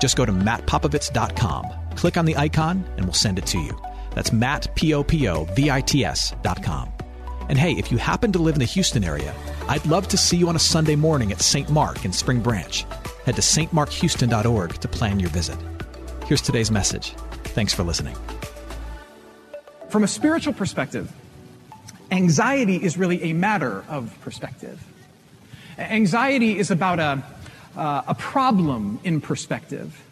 Just go to mattpopovits.com, click on the icon, and we'll send it to you. That's Matt, P-O-P-O-V-I-T-S dot com. And hey, if you happen to live in the Houston area, I'd love to see you on a Sunday morning at St. Mark in Spring Branch. Head to stmarkhouston.org to plan your visit. Here's today's message. Thanks for listening. From a spiritual perspective, anxiety is really a matter of perspective. Anxiety is about a, uh, a problem in perspective.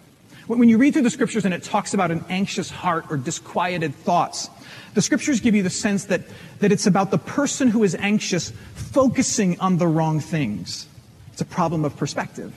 When you read through the scriptures and it talks about an anxious heart or disquieted thoughts, the scriptures give you the sense that, that it's about the person who is anxious focusing on the wrong things. It's a problem of perspective.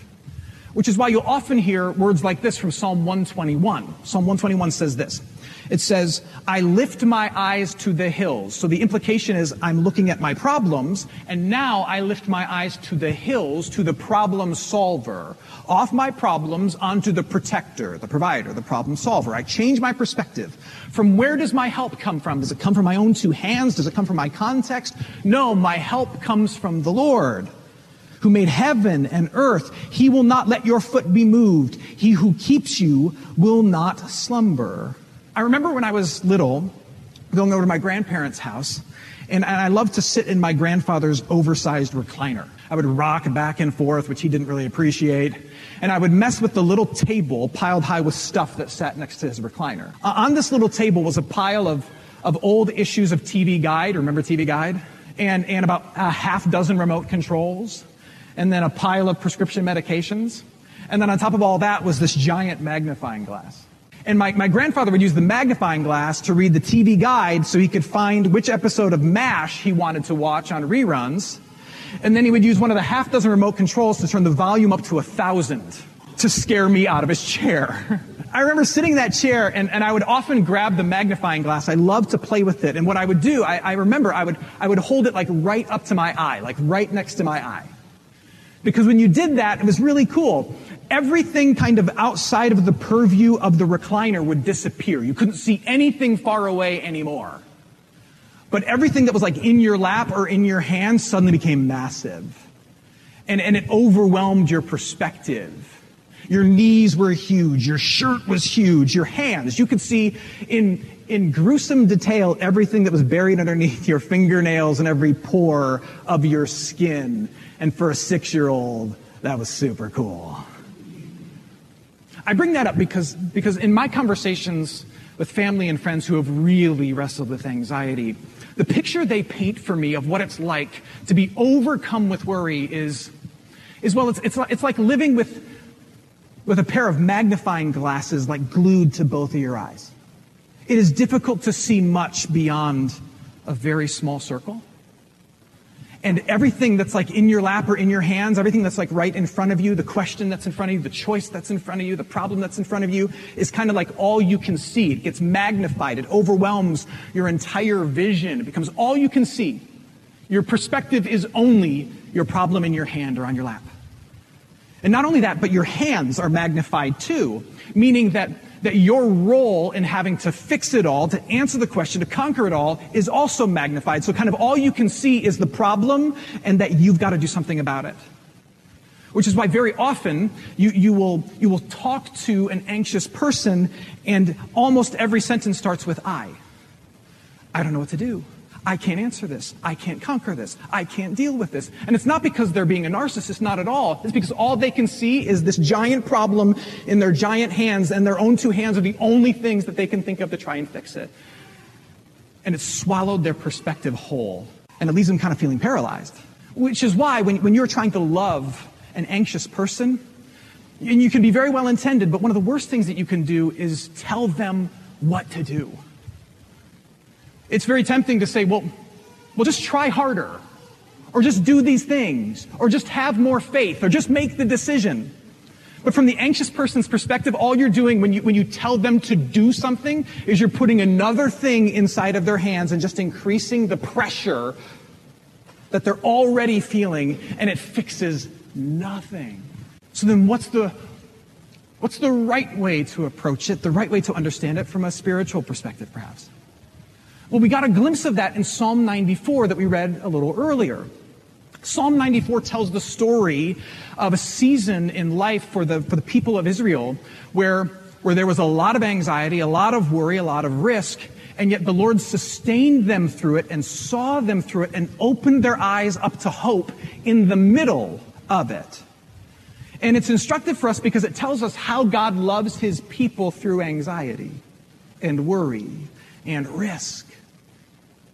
Which is why you'll often hear words like this from Psalm 121. Psalm 121 says this. It says, I lift my eyes to the hills. So the implication is I'm looking at my problems, and now I lift my eyes to the hills, to the problem solver. Off my problems onto the protector, the provider, the problem solver. I change my perspective. From where does my help come from? Does it come from my own two hands? Does it come from my context? No, my help comes from the Lord who made heaven and earth. He will not let your foot be moved. He who keeps you will not slumber. I remember when I was little, going over to my grandparents' house, and, I loved to sit in my grandfather's oversized recliner. I would rock back and forth, which he didn't really appreciate. And I would mess with the little table piled high with stuff that sat next to his recliner. Uh, on this little table was a pile of, of old issues of TV Guide. Remember TV Guide? And, and about a half dozen remote controls. And then a pile of prescription medications. And then on top of all that was this giant magnifying glass. And my, my grandfather would use the magnifying glass to read the TV guide so he could find which episode of MASH he wanted to watch on reruns. And then he would use one of the half dozen remote controls to turn the volume up to a thousand to scare me out of his chair. I remember sitting in that chair and, and I would often grab the magnifying glass. I loved to play with it. And what I would do, I, I remember I would, I would hold it like right up to my eye, like right next to my eye. Because when you did that, it was really cool everything kind of outside of the purview of the recliner would disappear. You couldn't see anything far away anymore. But everything that was like in your lap or in your hand suddenly became massive. And, and it overwhelmed your perspective. Your knees were huge. Your shirt was huge. Your hands. You could see in, in gruesome detail everything that was buried underneath your fingernails and every pore of your skin. And for a six year old, that was super cool. I bring that up because, because in my conversations with family and friends who have really wrestled with anxiety, the picture they paint for me of what it's like to be overcome with worry is, is well, it's, it's, it's like living with, with a pair of magnifying glasses like glued to both of your eyes. It is difficult to see much beyond a very small circle and everything that's like in your lap or in your hands, everything that's like right in front of you, the question that's in front of you, the choice that's in front of you, the problem that's in front of you is kind of like all you can see. It gets magnified. It overwhelms your entire vision. It becomes all you can see. Your perspective is only your problem in your hand or on your lap. And not only that, but your hands are magnified too, meaning that that your role in having to fix it all, to answer the question, to conquer it all, is also magnified. So kind of all you can see is the problem and that you've got to do something about it. Which is why very often you, you, will, you will talk to an anxious person and almost every sentence starts with I. I don't know what to do. I can't answer this. I can't conquer this. I can't deal with this. And it's not because they're being a narcissist, not at all. It's because all they can see is this giant problem in their giant hands, and their own two hands are the only things that they can think of to try and fix it. And it's swallowed their perspective whole, and it leaves them kind of feeling paralyzed. Which is why, when, when you're trying to love an anxious person, and you can be very well intended, but one of the worst things that you can do is tell them what to do. It's very tempting to say, well, well, just try harder, or just do these things, or just have more faith, or just make the decision. But from the anxious person's perspective, all you're doing when you, when you tell them to do something is you're putting another thing inside of their hands and just increasing the pressure that they're already feeling, and it fixes nothing. So then what's the, what's the right way to approach it, the right way to understand it from a spiritual perspective, perhaps? Well, we got a glimpse of that in Psalm 94 that we read a little earlier. Psalm 94 tells the story of a season in life for the, for the people of Israel where, where there was a lot of anxiety, a lot of worry, a lot of risk, and yet the Lord sustained them through it and saw them through it and opened their eyes up to hope in the middle of it. And it's instructive for us because it tells us how God loves his people through anxiety and worry and risk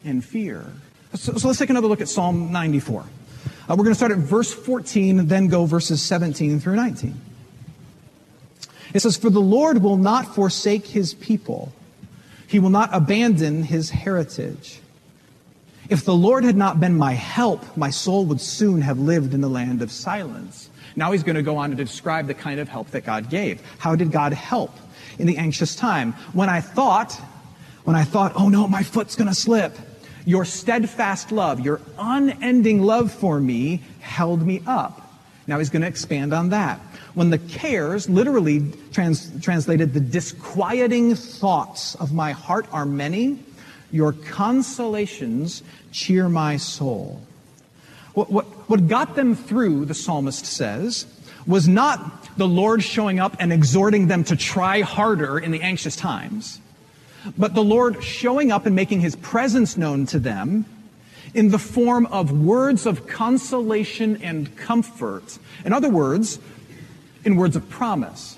and fear. So, so let's take another look at Psalm 94. Uh, we're going to start at verse 14, then go verses 17 through 19. It says, For the Lord will not forsake his people, he will not abandon his heritage. If the Lord had not been my help, my soul would soon have lived in the land of silence. Now he's going to go on to describe the kind of help that God gave. How did God help in the anxious time? When I thought, when I thought, oh no, my foot's going to slip, your steadfast love, your unending love for me held me up. Now he's going to expand on that. When the cares, literally trans- translated, the disquieting thoughts of my heart are many, your consolations cheer my soul. What, what, what got them through, the psalmist says, was not the Lord showing up and exhorting them to try harder in the anxious times but the Lord showing up and making his presence known to them in the form of words of consolation and comfort. In other words, in words of promise.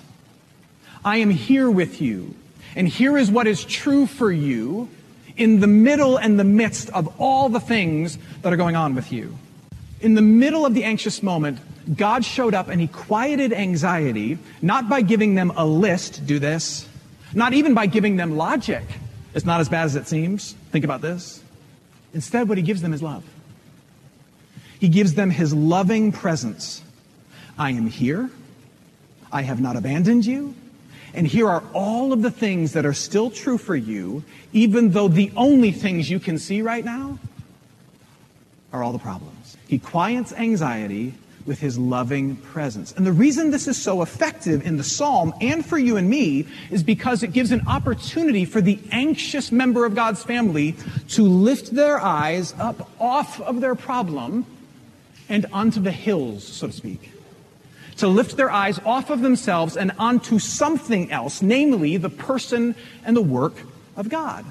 I am here with you, and here is what is true for you in the middle and the midst of all the things that are going on with you. In the middle of the anxious moment, God showed up and he quieted anxiety, not by giving them a list, do this, not even by giving them logic. It's not as bad as it seems. Think about this. Instead, what he gives them is love. He gives them his loving presence. I am here. I have not abandoned you. And here are all of the things that are still true for you, even though the only things you can see right now are all the problems. He quiets anxiety with his loving presence. And the reason this is so effective in the psalm and for you and me is because it gives an opportunity for the anxious member of God's family to lift their eyes up off of their problem and onto the hills, so to speak. To lift their eyes off of themselves and onto something else, namely the person and the work of God.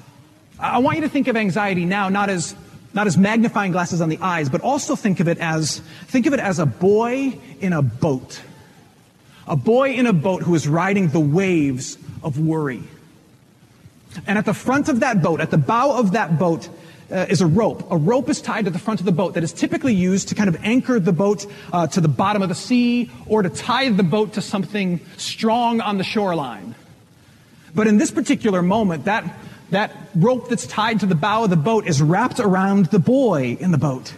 I want you to think of anxiety now not as not as magnifying glasses on the eyes, but also think of it as, think of it as a boy in a boat. A boy in a boat who is riding the waves of worry. And at the front of that boat, at the bow of that boat, uh, is a rope. A rope is tied to the front of the boat that is typically used to kind of anchor the boat uh, to the bottom of the sea or to tie the boat to something strong on the shoreline. But in this particular moment, that, that rope that's tied to the bow of the boat is wrapped around the boy in the boat.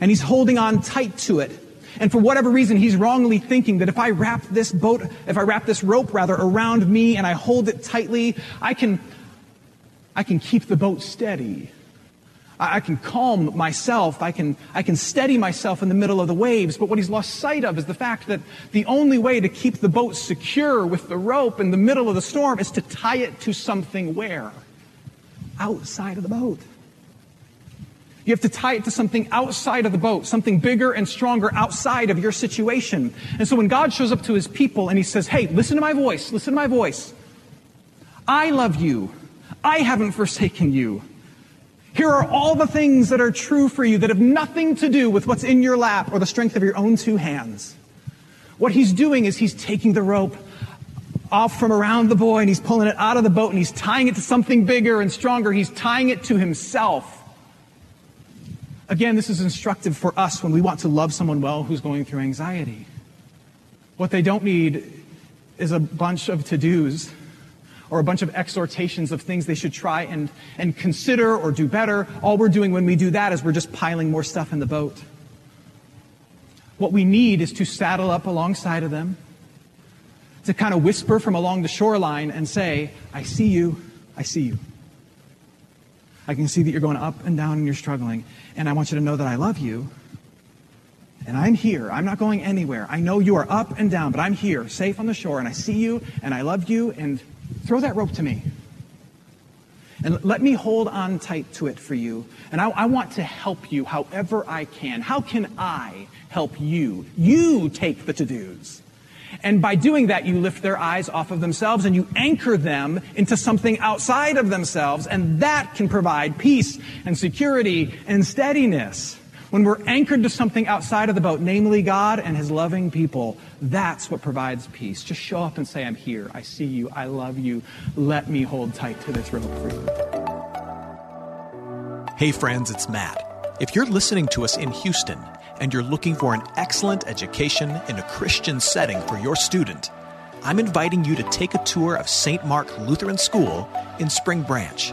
And he's holding on tight to it. And for whatever reason, he's wrongly thinking that if I wrap this boat, if I wrap this rope rather around me and I hold it tightly, I can, I can keep the boat steady. I can calm myself. I can, I can steady myself in the middle of the waves. But what he's lost sight of is the fact that the only way to keep the boat secure with the rope in the middle of the storm is to tie it to something where? Outside of the boat. You have to tie it to something outside of the boat, something bigger and stronger outside of your situation. And so when God shows up to his people and he says, Hey, listen to my voice, listen to my voice. I love you. I haven't forsaken you. Here are all the things that are true for you that have nothing to do with what's in your lap or the strength of your own two hands. What he's doing is he's taking the rope off from around the boy and he's pulling it out of the boat and he's tying it to something bigger and stronger. He's tying it to himself. Again, this is instructive for us when we want to love someone well who's going through anxiety. What they don't need is a bunch of to dos or a bunch of exhortations of things they should try and, and consider or do better. All we're doing when we do that is we're just piling more stuff in the boat. What we need is to saddle up alongside of them, to kind of whisper from along the shoreline and say, I see you, I see you. I can see that you're going up and down and you're struggling. And I want you to know that I love you. And I'm here. I'm not going anywhere. I know you are up and down, but I'm here, safe on the shore, and I see you, and I love you, and throw that rope to me. And let me hold on tight to it for you. And I, I, want to help you however I can. How can I help you? You take the to dos. And by doing that, you lift their eyes off of themselves and you anchor them into something outside of themselves. And that can provide peace and security and steadiness. When we're anchored to something outside of the boat, namely God and His loving people, that's what provides peace. Just show up and say, I'm here. I see you. I love you. Let me hold tight to this rope for you. Hey, friends, it's Matt. If you're listening to us in Houston and you're looking for an excellent education in a Christian setting for your student, I'm inviting you to take a tour of St. Mark Lutheran School in Spring Branch.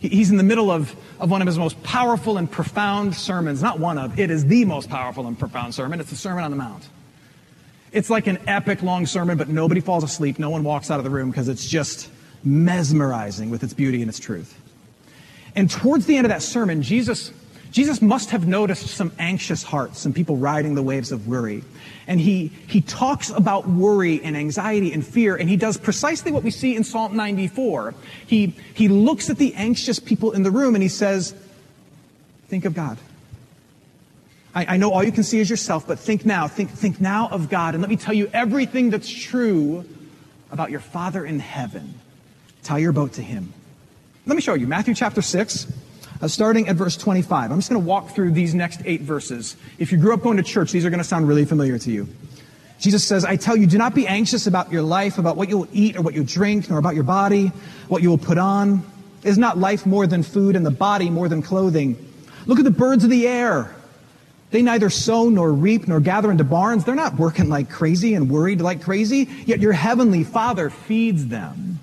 He's in the middle of, of one of his most powerful and profound sermons. Not one of, it is the most powerful and profound sermon. It's the Sermon on the Mount. It's like an epic long sermon, but nobody falls asleep. No one walks out of the room because it's just mesmerizing with its beauty and its truth. And towards the end of that sermon, Jesus Jesus must have noticed some anxious hearts, some people riding the waves of worry. And he, he talks about worry and anxiety and fear, and he does precisely what we see in Psalm 94. He, he looks at the anxious people in the room and he says, Think of God. I, I know all you can see is yourself, but think now. Think, think now of God. And let me tell you everything that's true about your Father in heaven. Tie your boat to him. Let me show you. Matthew chapter 6 uh, starting at verse 25. I'm just going to walk through these next eight verses. If you grew up going to church, these are going to sound really familiar to you. Jesus says, I tell you, do not be anxious about your life, about what you will eat or what you drink, nor about your body, what you will put on. Is not life more than food and the body more than clothing? Look at the birds of the air. They neither sow nor reap nor gather into barns. They're not working like crazy and worried like crazy, yet your heavenly Father feeds them.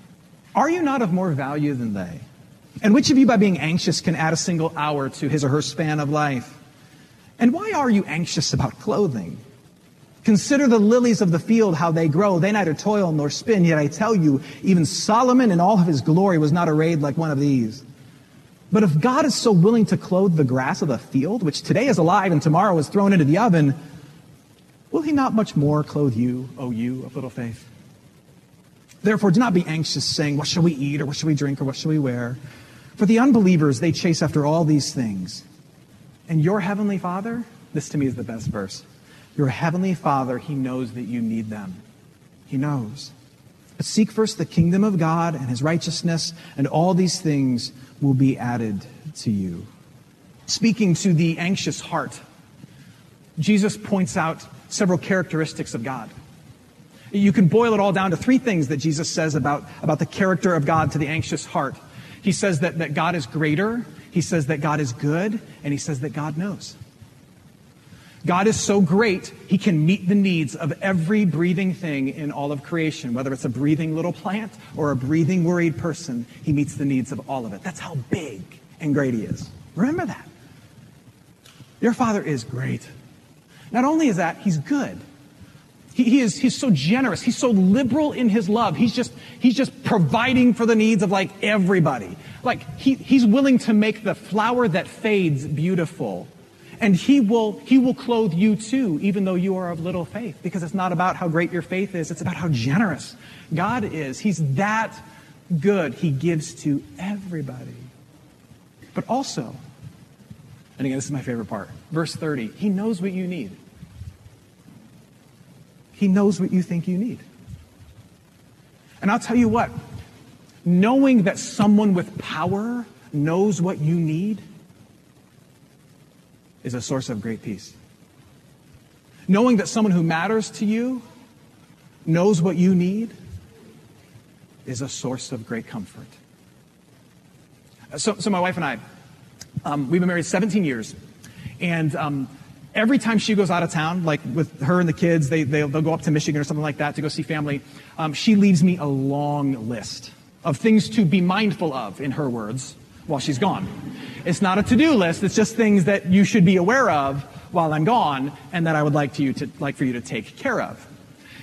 Are you not of more value than they? And which of you, by being anxious, can add a single hour to his or her span of life? And why are you anxious about clothing? Consider the lilies of the field, how they grow. They neither toil nor spin. Yet I tell you, even Solomon in all of his glory was not arrayed like one of these. But if God is so willing to clothe the grass of the field, which today is alive and tomorrow is thrown into the oven, will he not much more clothe you, O you of little faith? Therefore, do not be anxious, saying, What shall we eat, or what shall we drink, or what shall we wear? For the unbelievers, they chase after all these things. And your heavenly Father, this to me is the best verse. Your heavenly Father, He knows that you need them. He knows. But seek first the kingdom of God and His righteousness, and all these things will be added to you. Speaking to the anxious heart, Jesus points out several characteristics of God. You can boil it all down to three things that Jesus says about, about the character of God to the anxious heart. He says that, that God is greater, he says that God is good, and he says that God knows. God is so great, he can meet the needs of every breathing thing in all of creation, whether it's a breathing little plant or a breathing worried person, he meets the needs of all of it. That's how big and great he is. Remember that. Your father is great. Not only is that, he's good. He, he, is, he's so generous. He's so liberal in his love. He's just, he's just providing for the needs of like everybody. Like he, he's willing to make the flower that fades beautiful. And he will, he will clothe you too, even though you are of little faith, because it's not about how great your faith is. It's about how generous God is. He's that good. He gives to everybody. But also, and again, this is my favorite part. Verse 30, he knows what you need. He knows what you think you need. And I'll tell you what, knowing that someone with power knows what you need is a source of great peace. Knowing that someone who matters to you knows what you need is a source of great comfort. So, so my wife and I, um, we've been married 17 years. And um, every time she goes out of town, like with her and the kids, they, they, will go up to Michigan or something like that to go see family. Um, she leaves me a long list of things to be mindful of, in her words, while she's gone. It's not a to-do list. It's just things that you should be aware of while I'm gone and that I would like, to you to, like for you to take care of.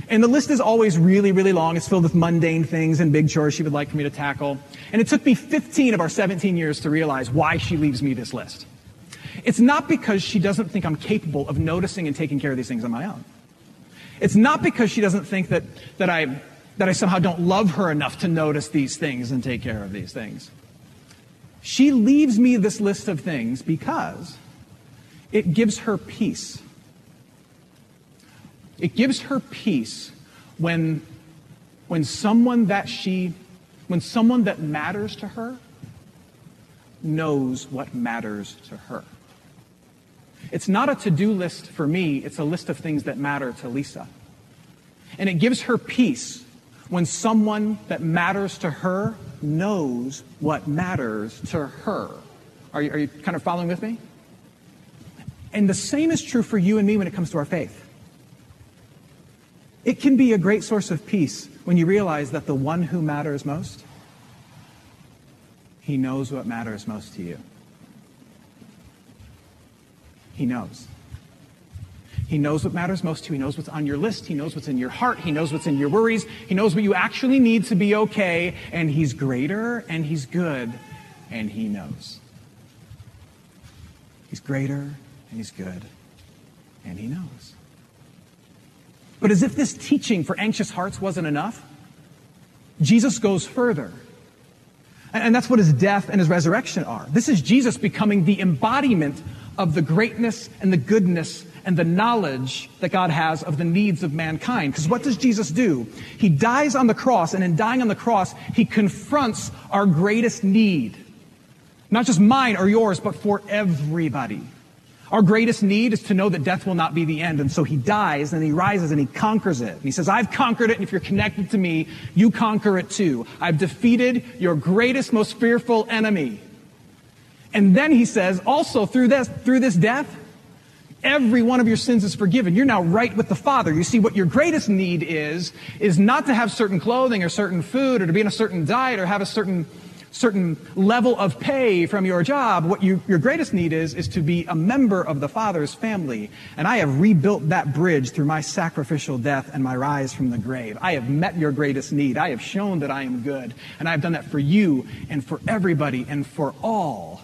And the list is always really, really long. It's filled with mundane things and big chores she would like for me to tackle. And it took me 15 of our 17 years to realize why she leaves me this list. It's not because she doesn't think I'm capable of noticing and taking care of these things on my own. It's not because she doesn't think that, that, I, that I somehow don't love her enough to notice these things and take care of these things. She leaves me this list of things because it gives her peace. It gives her peace when, when someone that she, when someone that matters to her knows what matters to her. It's not a to-do list for me, it's a list of things that matter to Lisa. And it gives her peace when someone that matters to her knows what matters to her. Are you, are you kind of following with me? And the same is true for you and me when it comes to our faith. It can be a great source of peace when you realize that the one who matters most, he knows what matters most to you. He knows. He knows what matters most to you. He knows what's on your list. He knows what's in your heart. He knows what's in your worries. He knows what you actually need to be okay. And He's greater and He's good and He knows. He's greater and He's good and He knows. But as if this teaching for anxious hearts wasn't enough, Jesus goes further. And that's what his death and his resurrection are. This is Jesus becoming the embodiment of the greatness and the goodness and the knowledge that God has of the needs of mankind. Because what does Jesus do? He dies on the cross, and in dying on the cross, he confronts our greatest need. Not just mine or yours, but for everybody. Our greatest need is to know that death will not be the end. And so he dies and he rises and he conquers it. And he says, I've conquered it. And if you're connected to me, you conquer it too. I've defeated your greatest, most fearful enemy. And then he says, also through this, through this death, every one of your sins is forgiven. You're now right with the Father. You see, what your greatest need is, is not to have certain clothing or certain food or to be in a certain diet or have a certain, certain level of pay from your job. What you, your greatest need is, is to be a member of the Father's family. And I have rebuilt that bridge through my sacrificial death and my rise from the grave. I have met your greatest need. I have shown that I am good. And I have done that for you and for everybody and for all.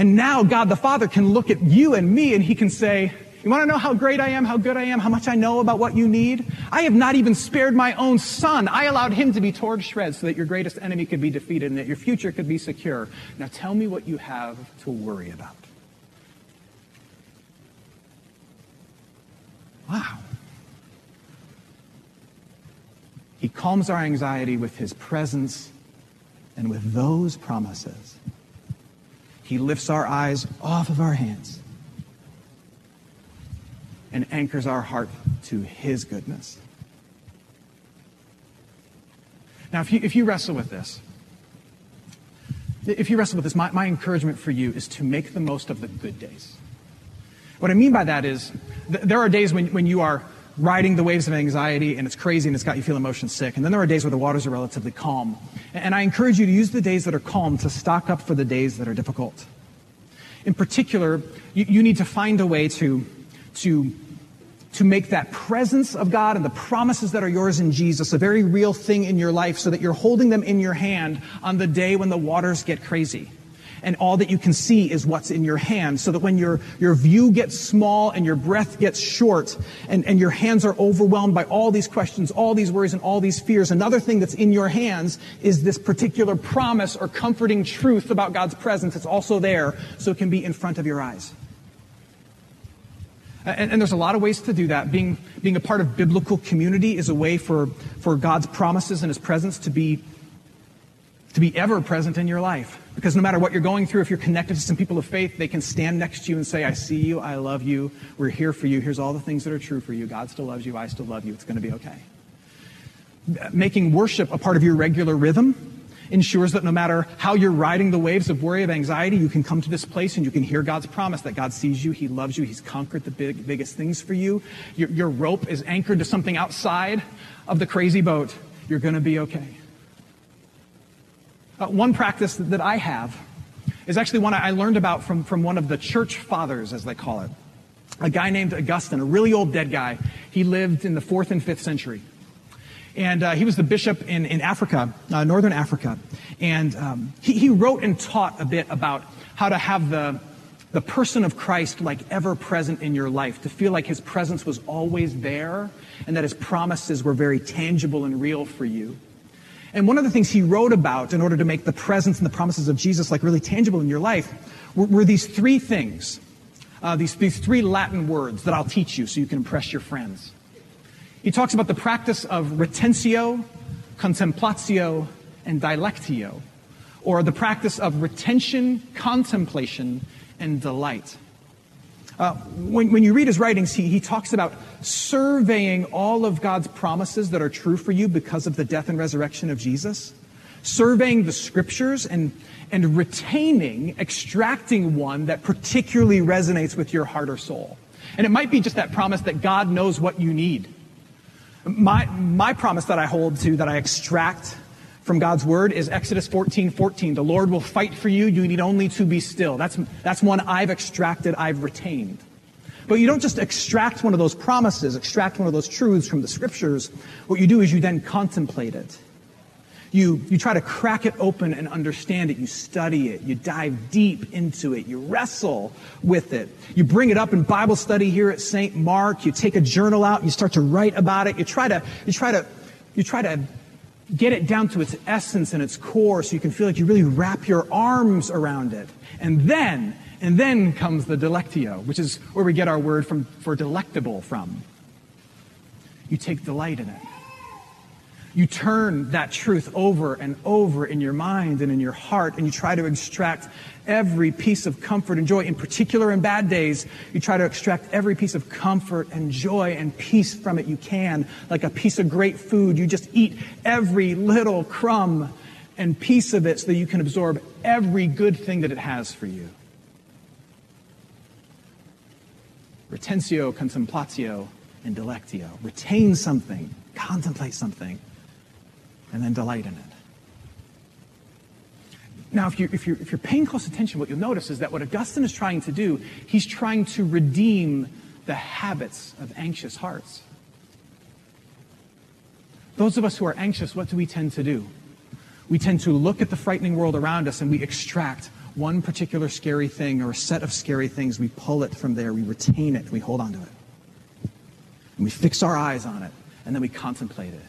And now God the Father can look at you and me and he can say, you want to know how great I am, how good I am, how much I know about what you need? I have not even spared my own son. I allowed him to be torn to shreds so that your greatest enemy could be defeated and that your future could be secure. Now tell me what you have to worry about. Wow. He calms our anxiety with his presence and with those promises. He lifts our eyes off of our hands and anchors our heart to His goodness. Now, if you, if you wrestle with this, if you wrestle with this, my, my encouragement for you is to make the most of the good days. What I mean by that is, th- there are days when, when you are riding the waves of anxiety and it's crazy and it's got you feeling motion sick. And then there are days where the waters are relatively calm. And I encourage you to use the days that are calm to stock up for the days that are difficult. In particular, you, you need to find a way to, to to make that presence of God and the promises that are yours in Jesus a very real thing in your life so that you're holding them in your hand on the day when the waters get crazy. And all that you can see is what's in your hand so that when your, your view gets small and your breath gets short and, and your hands are overwhelmed by all these questions, all these worries and all these fears, another thing that's in your hands is this particular promise or comforting truth about God's presence. It's also there so it can be in front of your eyes. And, and, there's a lot of ways to do that. Being, being a part of biblical community is a way for, for God's promises and His presence to be, to be ever present in your life. Because no matter what you're going through, if you're connected to some people of faith, they can stand next to you and say, I see you, I love you, we're here for you, here's all the things that are true for you. God still loves you, I still love you, it's going to be okay. Making worship a part of your regular rhythm ensures that no matter how you're riding the waves of worry, of anxiety, you can come to this place and you can hear God's promise that God sees you, He loves you, He's conquered the big, biggest things for you. Your, your rope is anchored to something outside of the crazy boat. You're going to be okay. Uh, one practice that I have is actually one I learned about from, from one of the church fathers, as they call it. A guy named Augustine, a really old dead guy. He lived in the fourth and fifth century. And uh, he was the bishop in, in Africa, uh, northern Africa. And um, he, he wrote and taught a bit about how to have the, the person of Christ like ever present in your life, to feel like his presence was always there and that his promises were very tangible and real for you. And one of the things he wrote about in order to make the presence and the promises of Jesus like really tangible in your life were, were these three things, uh, these, these three Latin words that I'll teach you so you can impress your friends. He talks about the practice of retentio, contemplatio, and dilectio, or the practice of retention, contemplation, and delight. Uh, when, when you read his writings, he, he talks about surveying all of God's promises that are true for you because of the death and resurrection of Jesus, surveying the scriptures and, and retaining, extracting one that particularly resonates with your heart or soul. And it might be just that promise that God knows what you need my, my promise that I hold to, that I extract from God's word is Exodus 14, 14. The Lord will fight for you. You need only to be still. That's, that's one I've extracted, I've retained. But you don't just extract one of those promises, extract one of those truths from the scriptures. What you do is you then contemplate it. You, you try to crack it open and understand it. You study it. You dive deep into it. You wrestle with it. You bring it up in Bible study here at St. Mark. You take a journal out. You start to write about it. You try to, you try to, you try to get it down to its essence and its core so you can feel like you really wrap your arms around it. And then, and then comes the delectio, which is where we get our word from, for delectable from. You take delight in it. You turn that truth over and over in your mind and in your heart, and you try to extract every piece of comfort and joy. In particular, in bad days, you try to extract every piece of comfort and joy and peace from it you can. Like a piece of great food, you just eat every little crumb and piece of it so that you can absorb every good thing that it has for you. Retentio, contemplatio, and delectio. Retain something, contemplate something and then delight in it. Now, if you're, if, you're, if you're paying close attention, what you'll notice is that what Augustine is trying to do, he's trying to redeem the habits of anxious hearts. Those of us who are anxious, what do we tend to do? We tend to look at the frightening world around us and we extract one particular scary thing or a set of scary things. We pull it from there, we retain it, we hold on to it. And we fix our eyes on it, and then we contemplate it.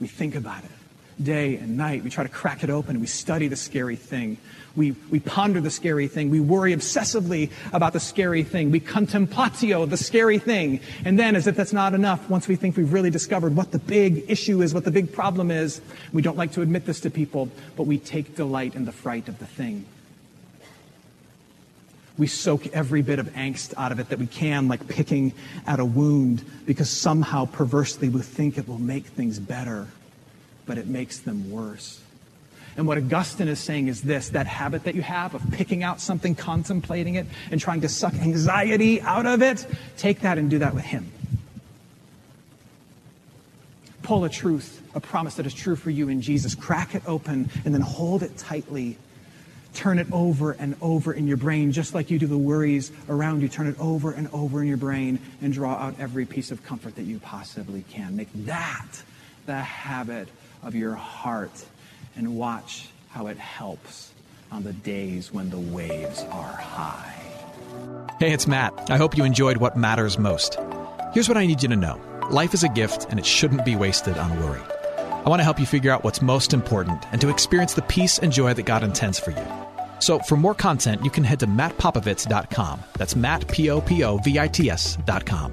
We think about it day and night. We try to crack it open we study the scary thing. We, we ponder the scary thing. We worry obsessively about the scary thing. We contemplatio the scary thing. And then, as if that's not enough, once we think we've really discovered what the big issue is, what the big problem is, we don't like to admit this to people, but we take delight in the fright of the thing. We soak every bit of angst out of it that we can, like picking at a wound, because somehow perversely we think it will make things better but it makes them worse. And what Augustine is saying is this that habit that you have of picking out something, contemplating it, and trying to suck anxiety out of it, take that and do that with Him. Pull a truth, a promise that is true for you in Jesus, crack it open, and then hold it tightly turn it over and over in your brain, just like you do the worries around you. Turn it over and over in your brain and draw out every piece of comfort that you possibly can. Make that the habit of your heart and watch how it helps on the days when the waves are high. Hey, it's Matt. I hope you enjoyed what matters most. Here's what I need you to know life is a gift, and it shouldn't be wasted on worry. I want to help you figure out what's most important and to experience the peace and joy that God intends for you. So, for more content, you can head to mattpopovits.com. That's Matt, P O P O V I T S.com.